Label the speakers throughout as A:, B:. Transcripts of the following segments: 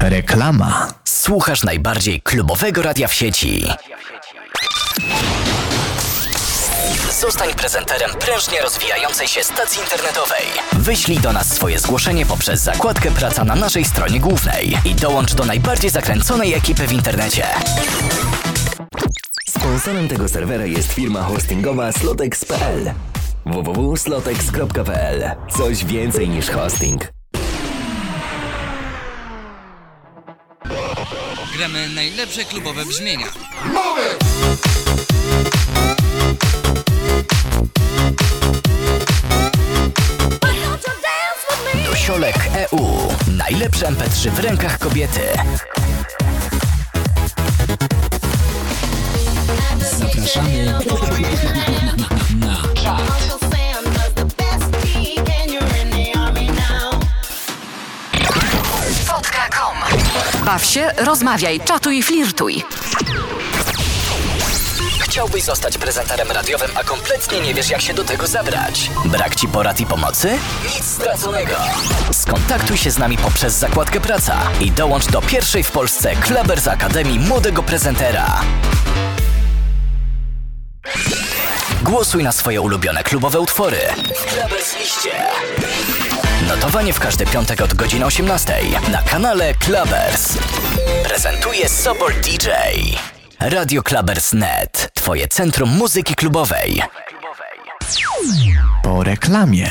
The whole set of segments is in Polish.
A: Reklama.
B: Słuchasz najbardziej klubowego radia w sieci. Zostań prezenterem prężnie rozwijającej się stacji internetowej. Wyślij do nas swoje zgłoszenie poprzez zakładkę Praca na naszej stronie głównej i dołącz do najbardziej zakręconej ekipy w internecie.
C: Sponsorem tego serwera jest firma hostingowa slotex.pl www.slotex.pl Coś więcej niż hosting.
D: Gramy najlepsze klubowe brzmienia.
B: Dosiolek EU. Najlepsze MP3 w rękach kobiety.
A: Zapraszamy na czat.
E: Baw się, rozmawiaj, czatuj, flirtuj.
B: Chciałbyś zostać prezenterem radiowym, a kompletnie nie wiesz, jak się do tego zabrać? Brak ci porad i pomocy? Nic straconego! Skontaktuj się z nami poprzez zakładkę Praca i dołącz do pierwszej w Polsce Klebers Akademii Młodego Prezentera. Głosuj na swoje ulubione klubowe utwory. Klebers Liście. Notowanie w każdy piątek od godziny 18 na kanale Klebers. Prezentuje Sobol DJ. Radio Klabers.net. Twoje centrum muzyki klubowej.
A: Po reklamie.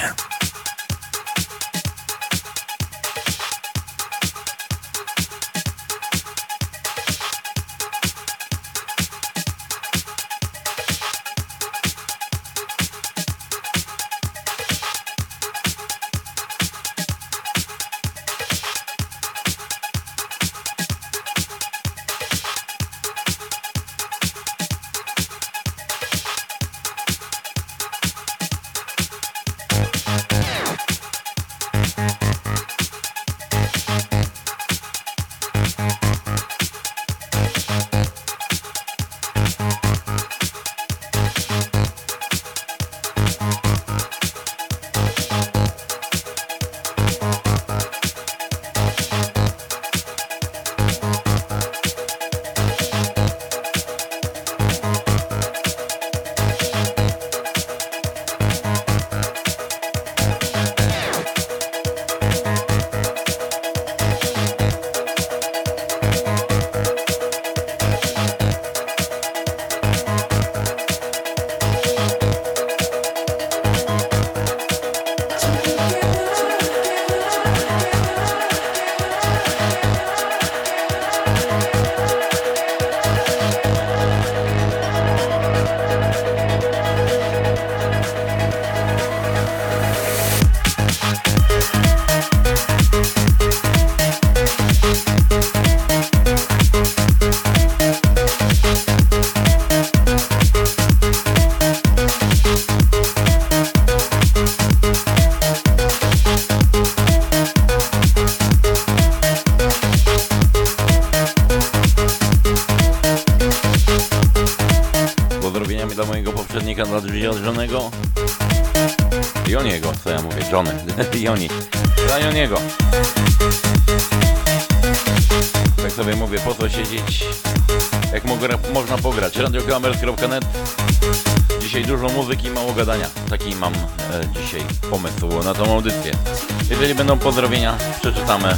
F: Pozdrowienia, przeczytamy.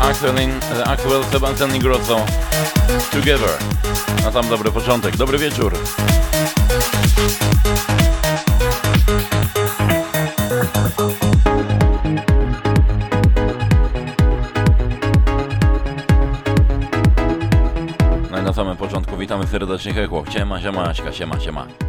F: Axel, Axel Sebastian Grosso Together. A tam dobry początek. Dobry wieczór. No i na samym początku witamy serdecznie Hekło. Siema, siema, Aśka, siema, siema.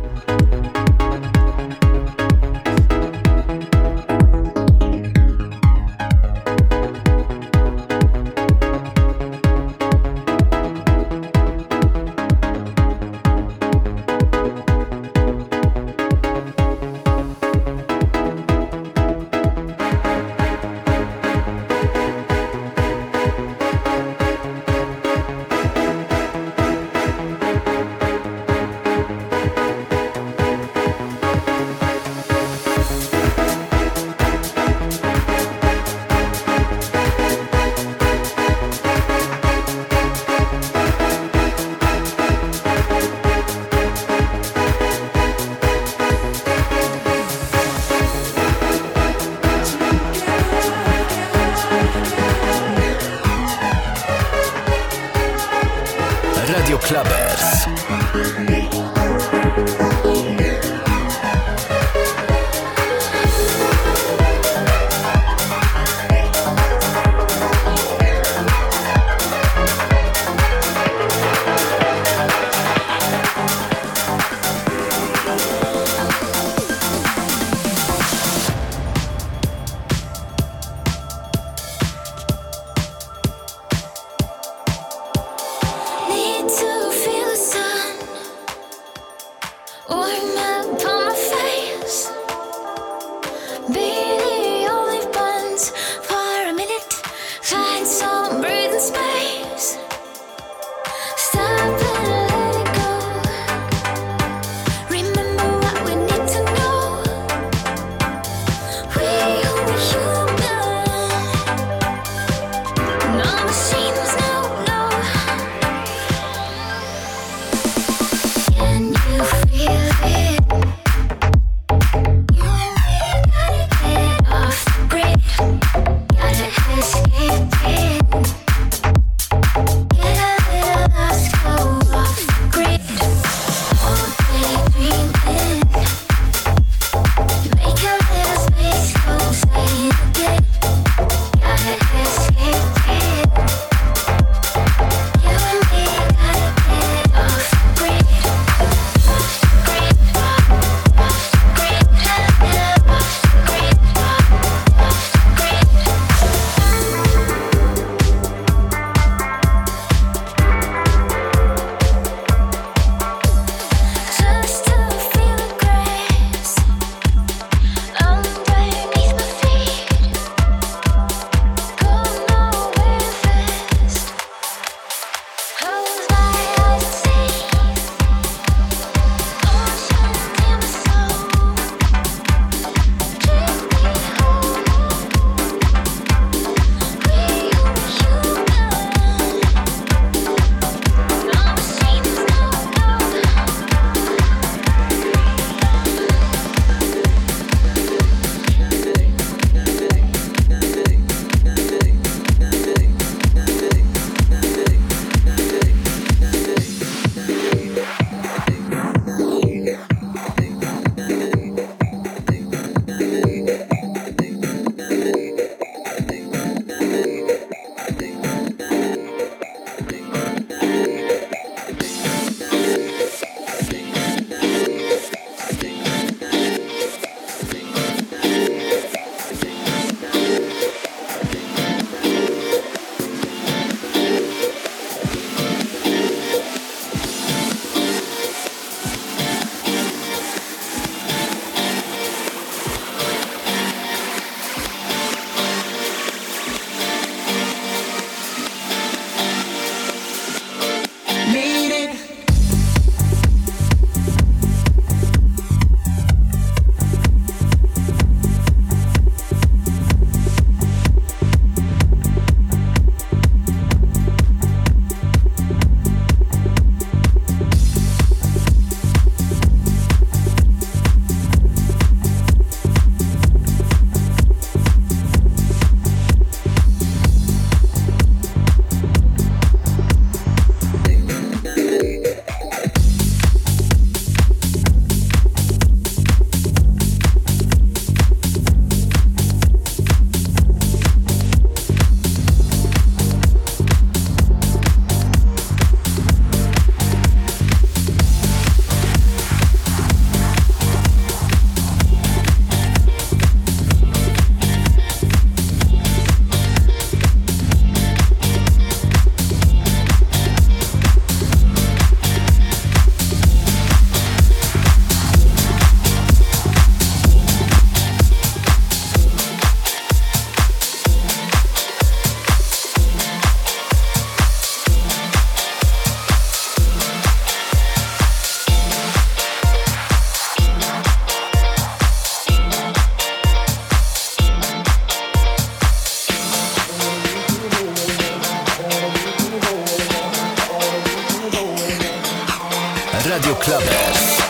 G: Radio Clubbers.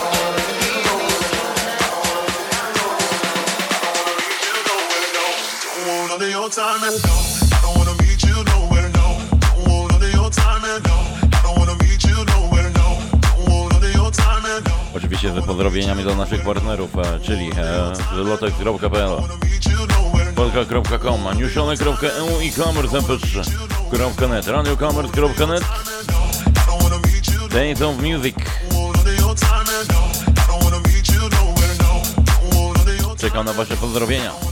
F: Oczywiście z pozdrowieniami dla naszych partnerów, e, czyli e, lotek.pl polka.com, newsione.eu i
G: commerce mp3.net, radiocommerce.net
F: Days of Music. czekam na Wasze pozdrowienia.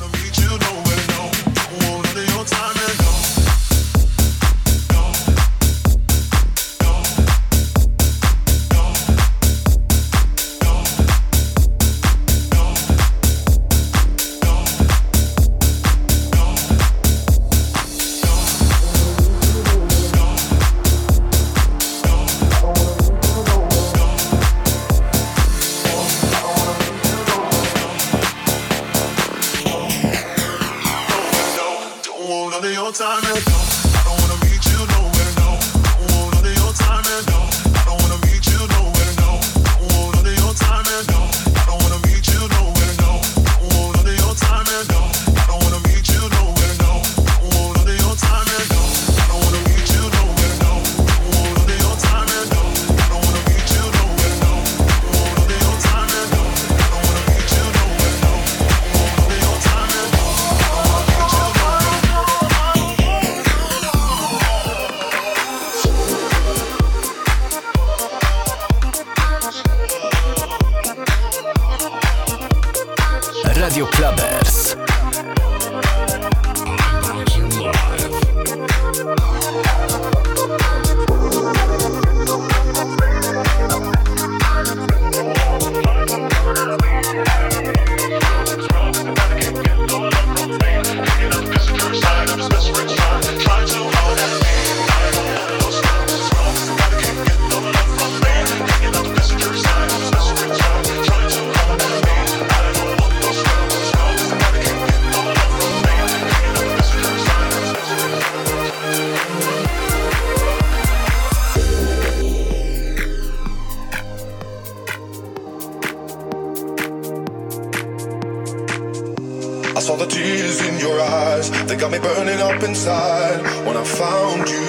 G: all the tears in your eyes. They got me burning up inside when I found you.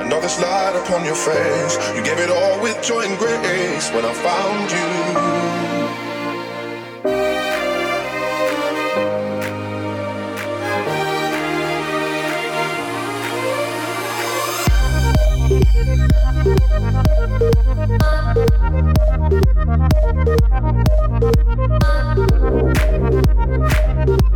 G: And all this light upon your face, you gave it all with joy and grace when I found you. Thank Thank you.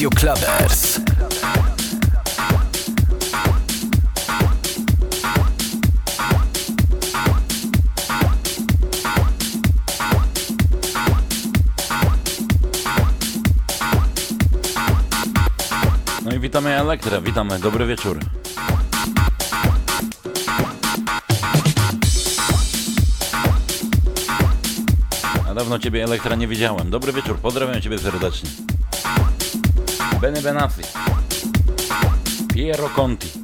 B: Radio Clubbers.
F: No i witamy Elektrę, witamy, dobry wieczór. A dawno Ciebie Elektra nie widziałem. Dobry wieczór, pozdrawiam Ciebie serdecznie. Bene Benassi. Piero Conti.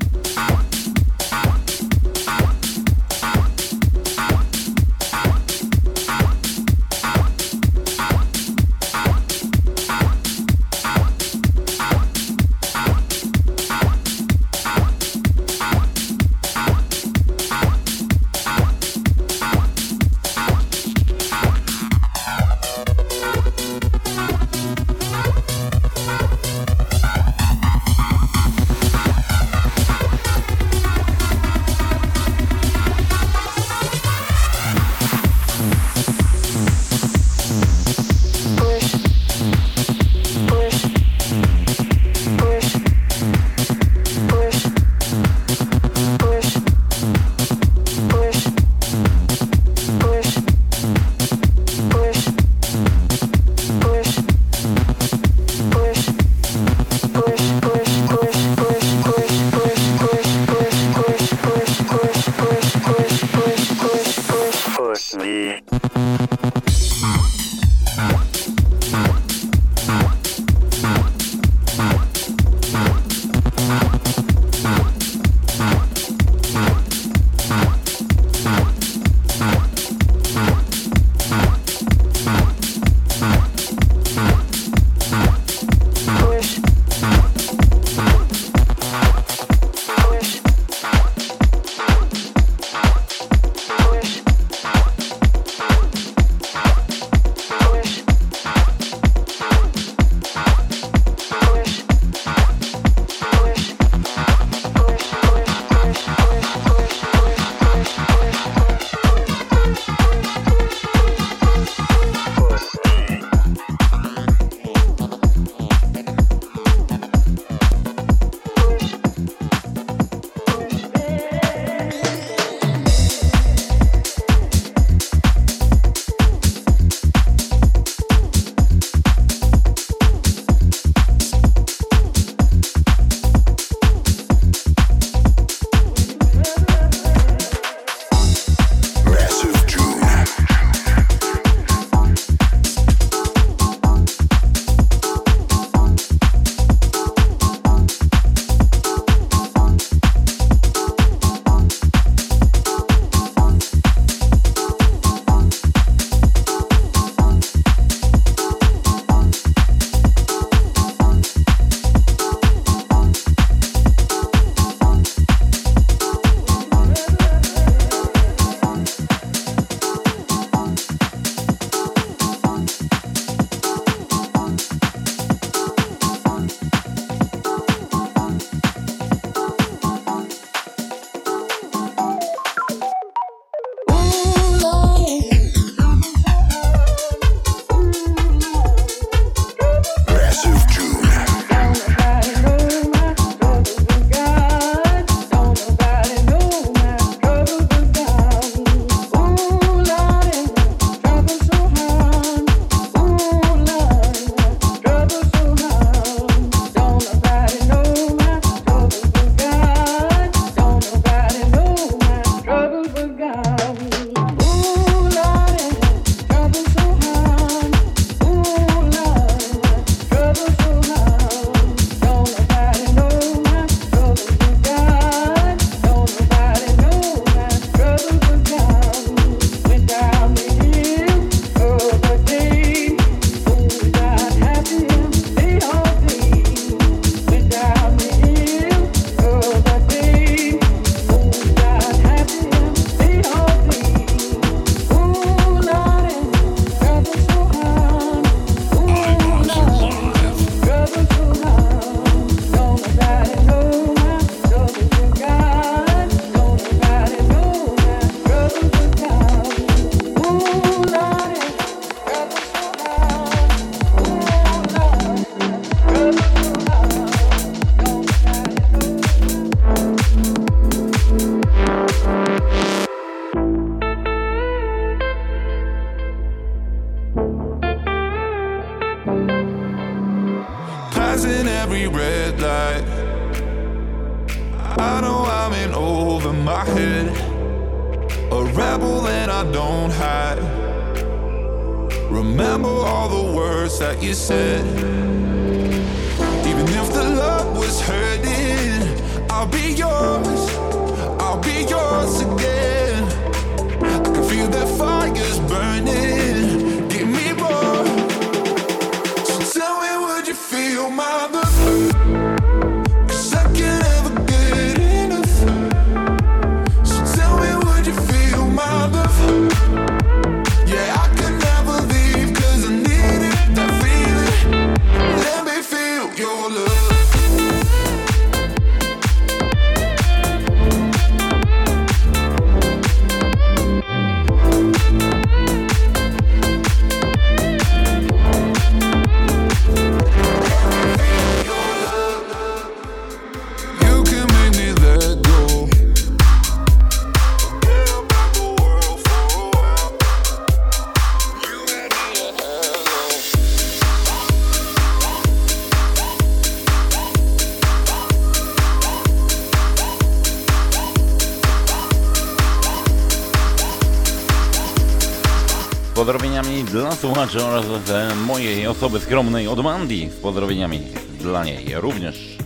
F: słuchaczy oraz mojej osoby skromnej od Mandy z pozdrowieniami dla niej również.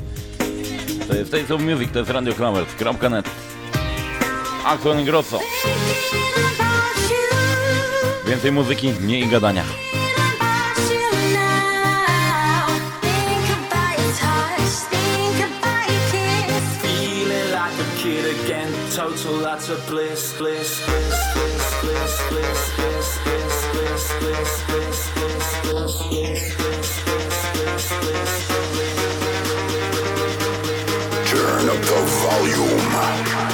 F: To jest Taste of Music, to jest Radio radioclowers.net Axel Grosso. Więcej muzyki, mniej gadania.
H: Total lots of bliss, bliss, bliss, bliss, bliss, bliss, bliss.
I: Turn up the volume.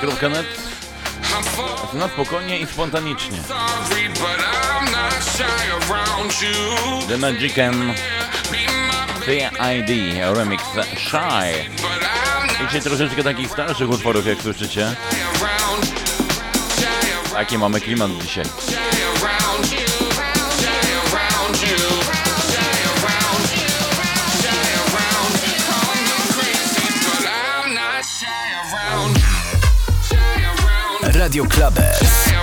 F: Wrocław.net na spokojnie i spontanicznie. The Magican CID Remix Shy. Dzisiaj troszeczkę takich starszych utworów, jak słyszycie. Taki mamy klimat dzisiaj.
I: Radio Clubbers.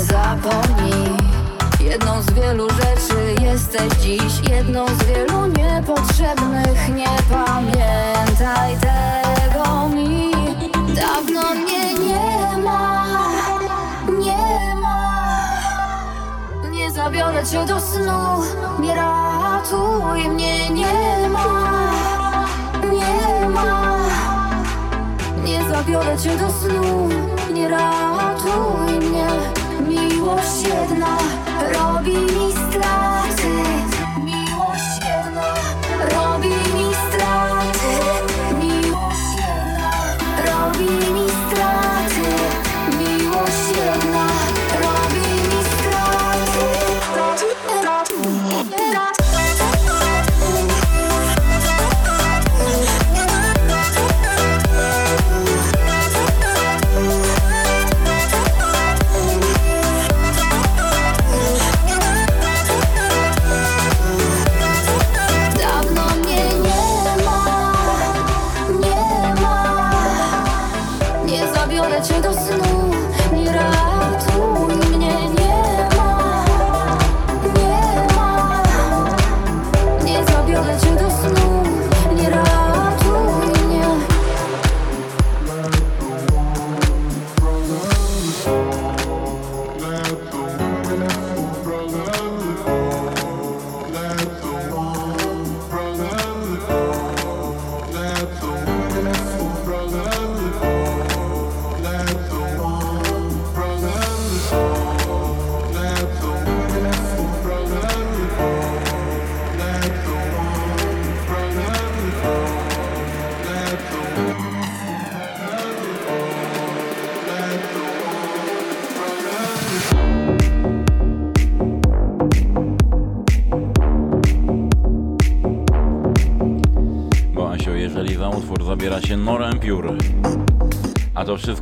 J: Zapomnij
K: Jedną z wielu rzeczy jesteś dziś Jedną z wielu niepotrzebnych Nie pamiętaj tego mi. Dawno mnie nie ma Nie ma. Nie zabiorę cię do snu Nie ratuj mnie Nie ma Nie ma. Nie zabiorę cię do snu, nie ratuj mnie Miłość jedna robi mi straty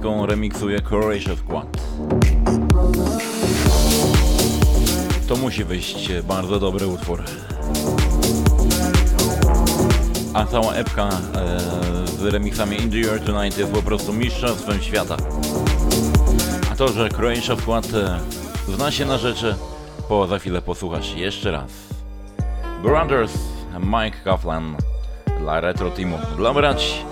F: wszystko remiksuje Croatia Squad, to musi wyjść bardzo dobry utwór. A cała epka e, z The Year Tonight jest po prostu mistrzostwem świata. A to, że Croatia Squad e, zna się na rzeczy, po za chwilę posłuchasz jeszcze raz. Brothers, Mike Kaplan dla Retro Teamu. Dla.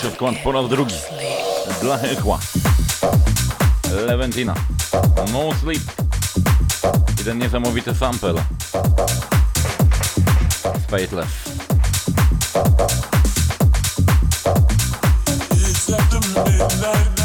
F: Krzysztof Kłan po raz drugi. Dla Hechła. Leventina. No Sleep. I ten niesamowity sample. Faithless.
L: It's after midnight.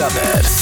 B: Clubbers.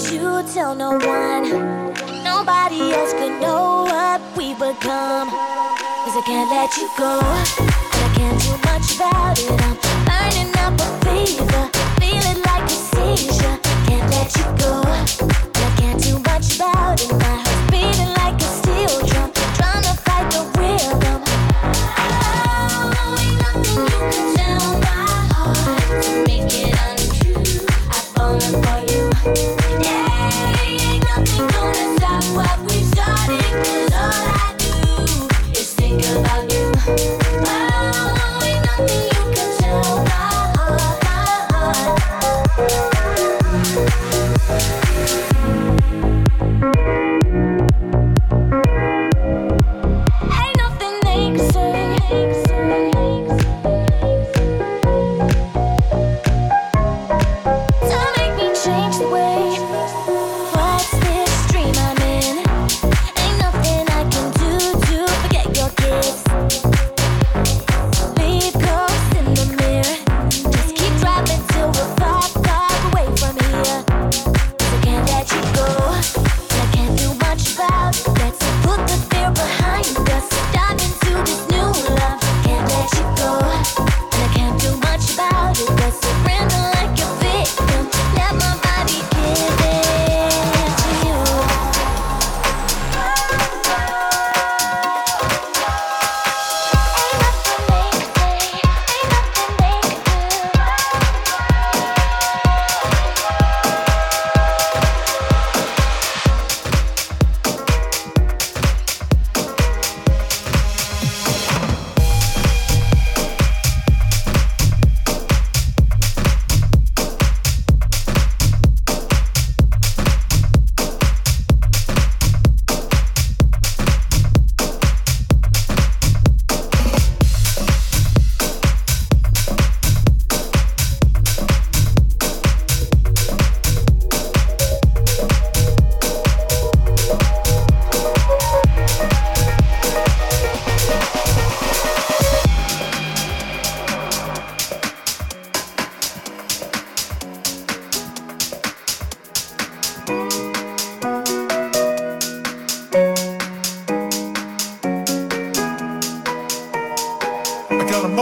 I: Don't you tell no one. Nobody else could know what we've become. Cause I can't let you go. I can't do much about it. I'm burning up a fever. Feeling like a seizure. Can't let you go.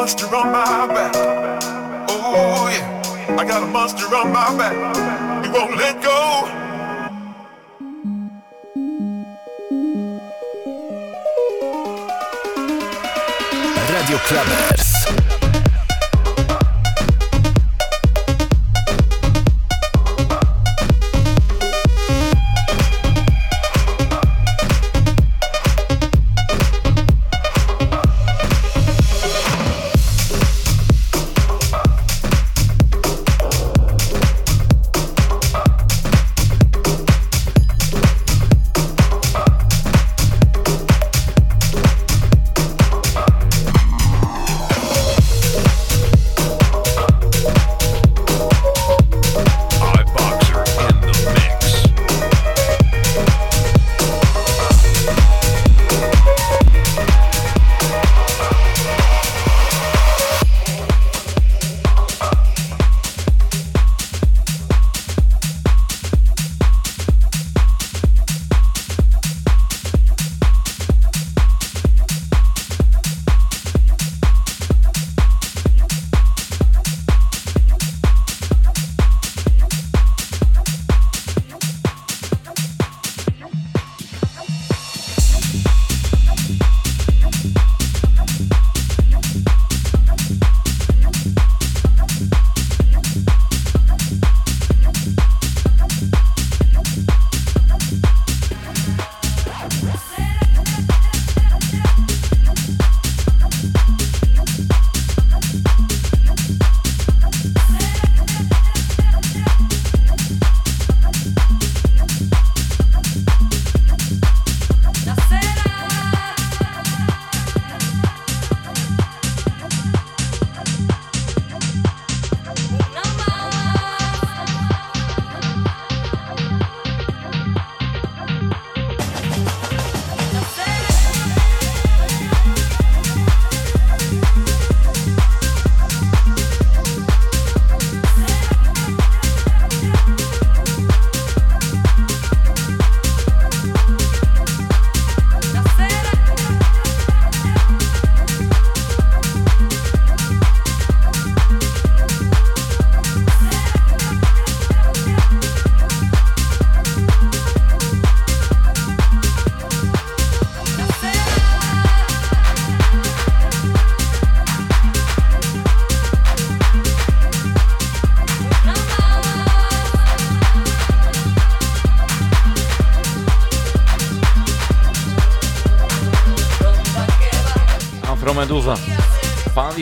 L: monster on my back. Oh yeah, I got a monster on my back. He won't let go.
B: Radio Clubbers.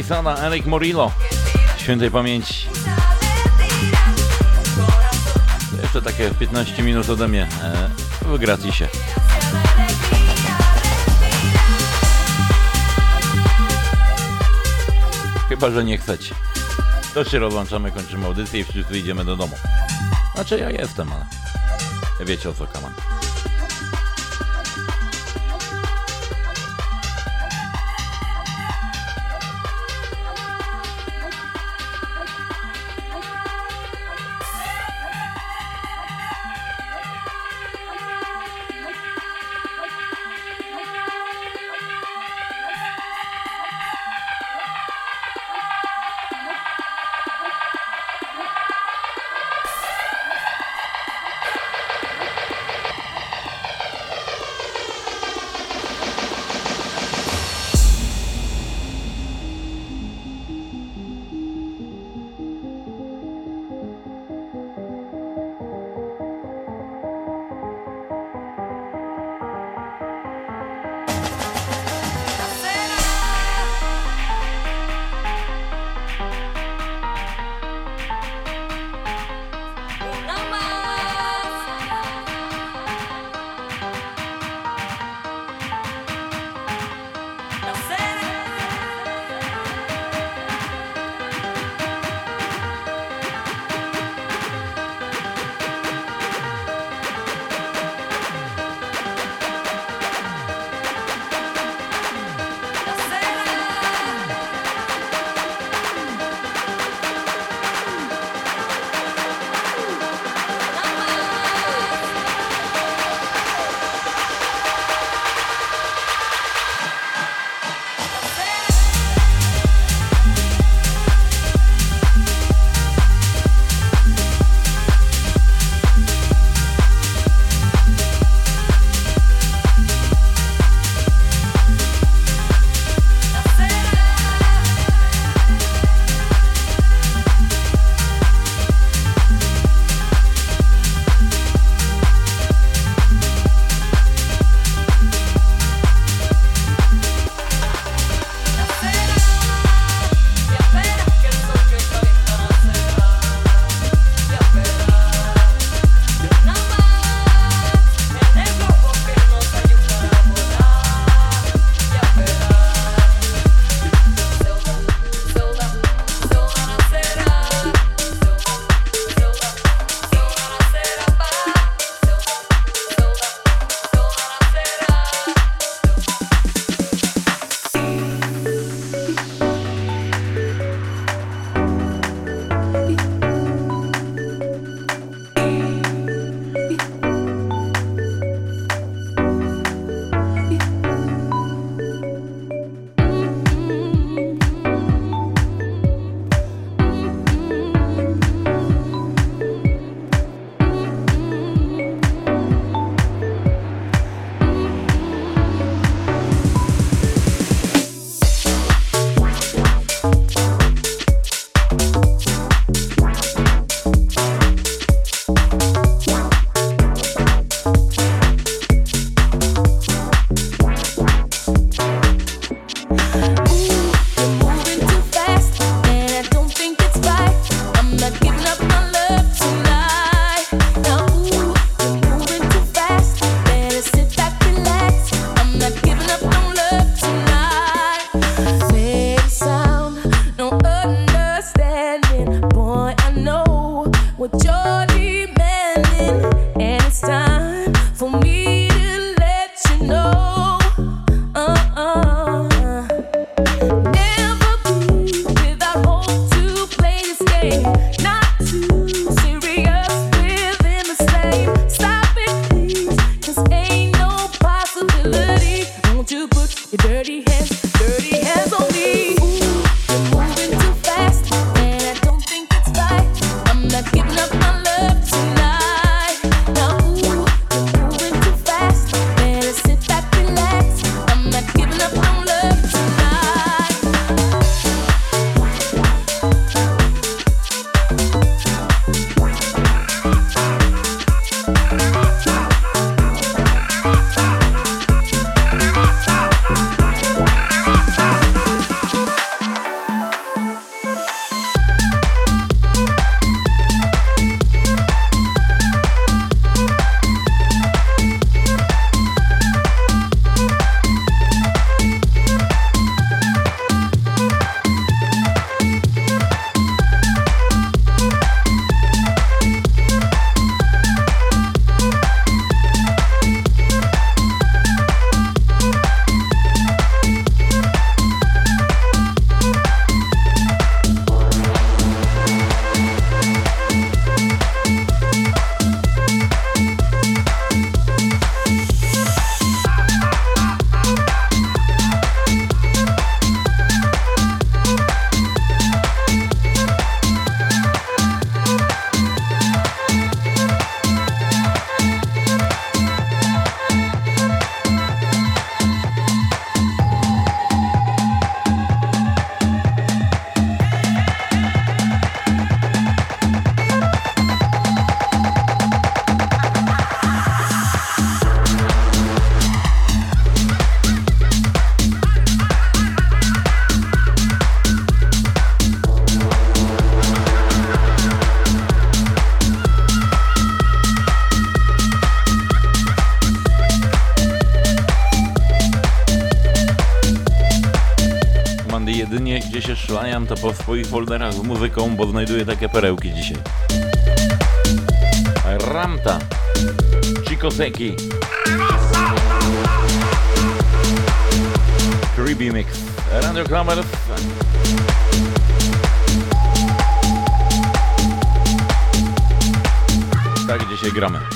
F: Pan Lisana, Erik Morillo. Świętej pamięci. Jeszcze takie 15 minut ode mnie e, w gratisie. Chyba, że nie chcecie. To się rozłączamy, kończymy audycję i wszyscy idziemy do domu. Znaczy ja jestem, ale wiecie o co kaman. Swoich folderach z muzyką, bo znajduję takie perełki dzisiaj. Ramta, Chikoseki, Creepy Mix, Radio Klamers. Tak dzisiaj gramy.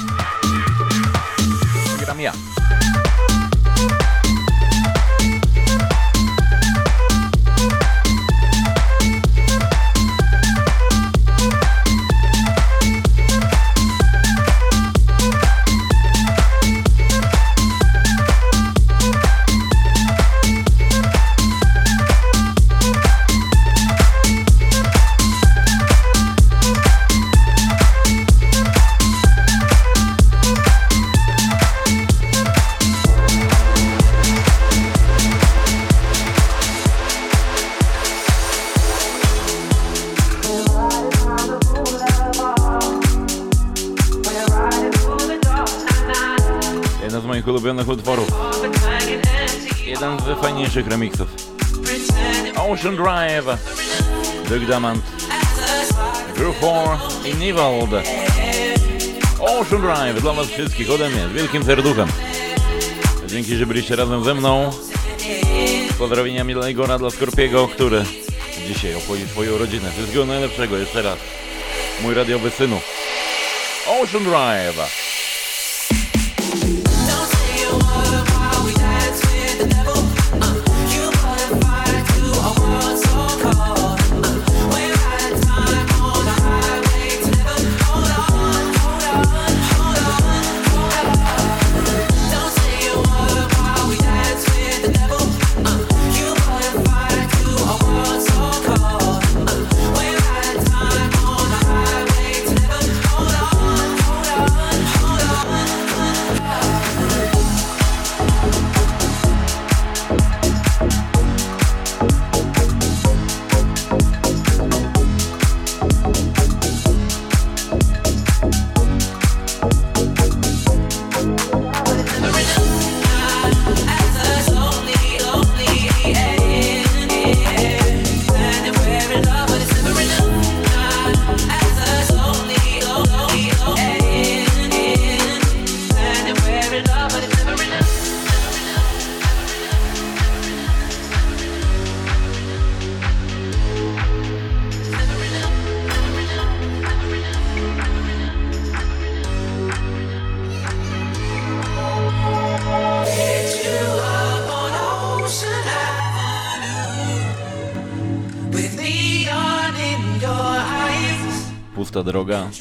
F: Ulubionych utworów. Jeden z fajniejszych remixów. Ocean Drive, Doug Damant, Drew 4 i Nivald. Ocean Drive dla Was wszystkich ode mnie, z wielkim serduchem. Dzięki, że byliście razem ze mną. Pozdrowienia dla Igora, dla Skorpiego, który dzisiaj obchodzi swoją rodzinę. Wszystkiego najlepszego jeszcze raz. Mój radiowy synu. Ocean Drive.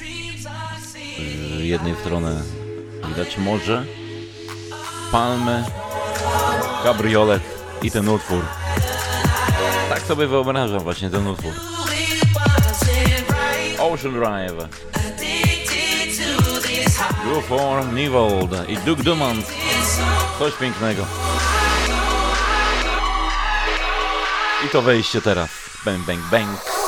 M: Y, jednej w stronę widać morze, palmy, kabriolet i ten utwór. Tak sobie wyobrażam właśnie ten utwór. Ocean Drive. Go for i Duke Dumont. Coś pięknego. I to wejście teraz. Bang, bang, bang.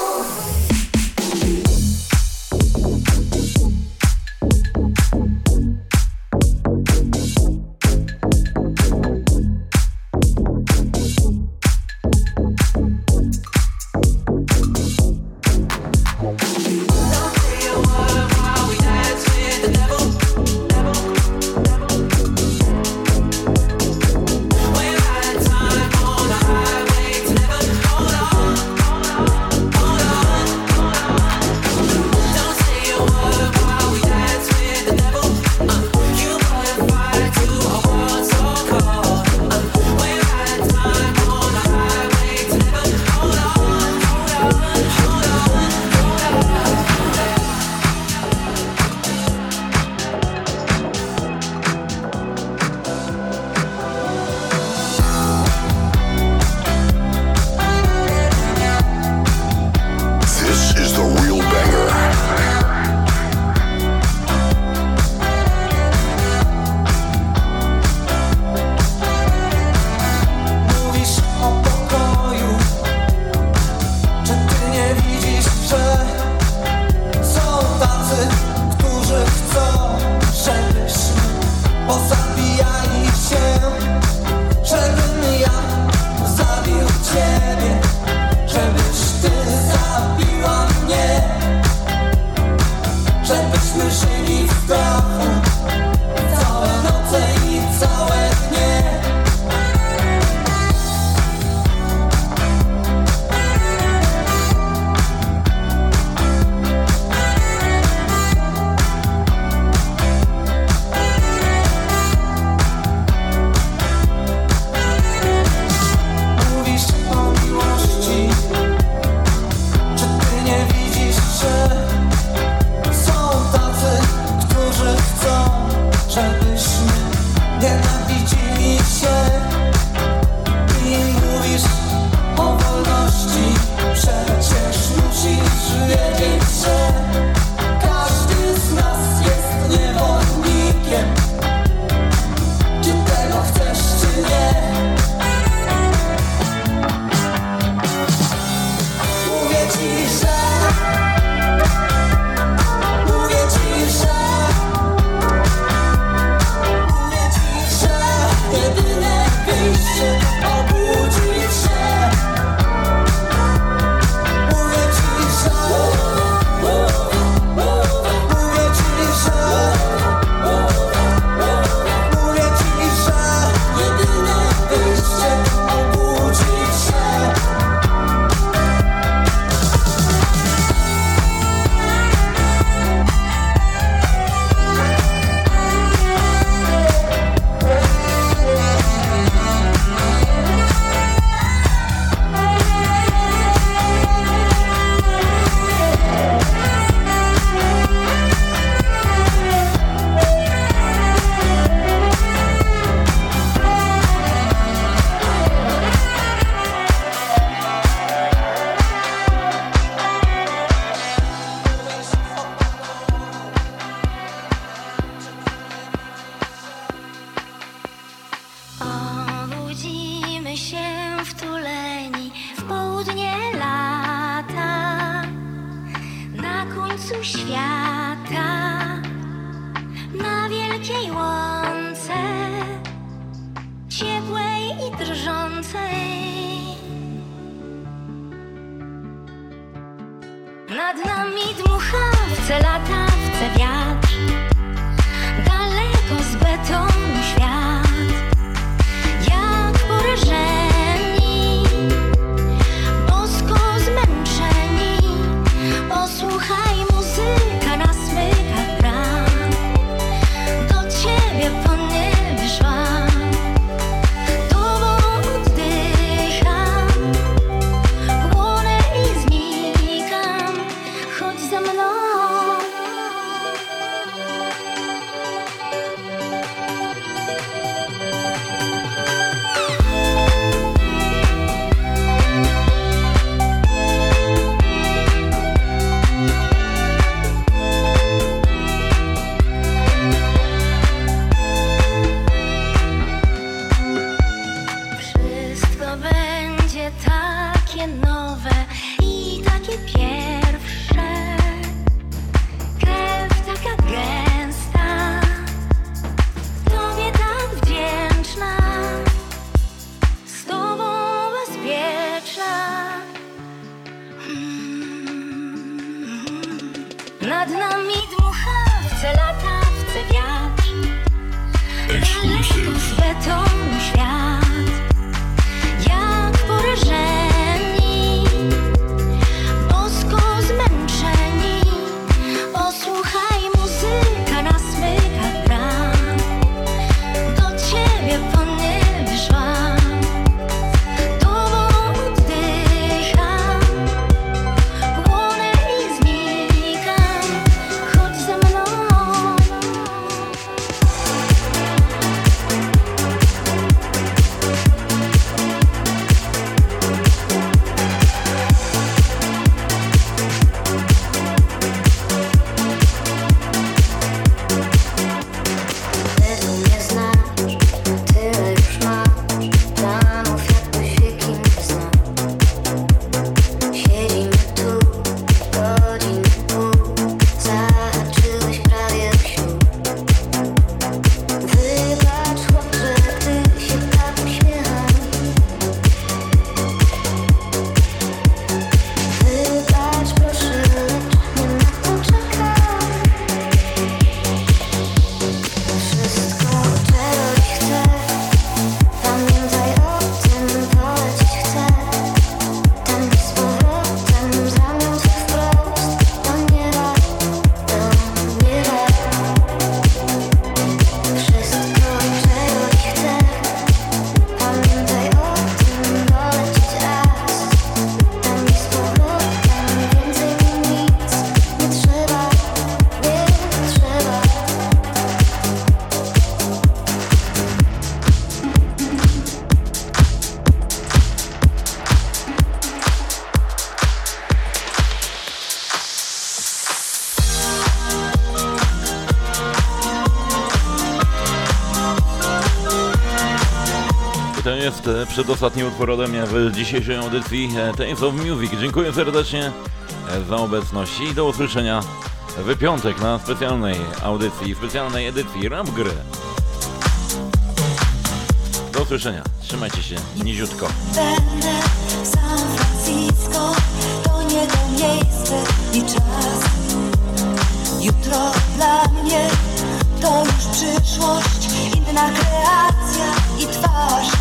I: that I. jest
F: e, przedostatni utwór mnie w dzisiejszej audycji e, Taste of Music. Dziękuję serdecznie e, za obecność i do usłyszenia w piątek na specjalnej audycji, specjalnej edycji Rap Gry. Do usłyszenia. Trzymajcie się niziutko.
J: Będę w San Francisco, to nie to miejsce i czas. Jutro dla mnie to już przyszłość, inna kreacja i twarz.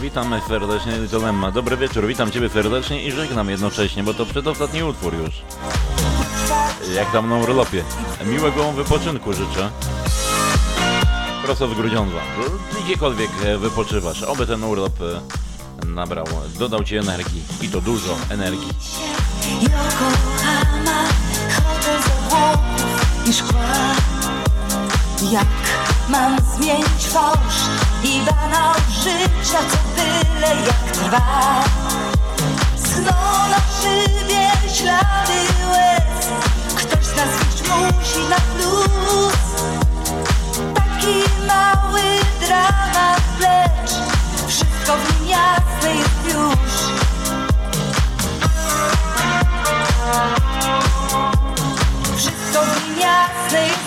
F: Witam serdecznie, Dilemma. Dobry wieczór, witam Ciebie serdecznie i żegnam jednocześnie, bo to przedostatni utwór już. Jak tam na urlopie. Miłego wypoczynku życzę. Prosto z Grudziądza. Gdziekolwiek e, wypoczywasz, oby ten urlop e, nabrał, dodał Ci energii. I to dużo energii.
J: Yokohama, hotel z obłoków i szkła. Jak mam zmienić fałsz i banał życia, co tyle jak trwa? Schną na szybie ślady łez, ktoś z nas iść musi na plus. Taki mały dramat, lecz wszystko w nim jasne jest już. Wszystko w nim jasne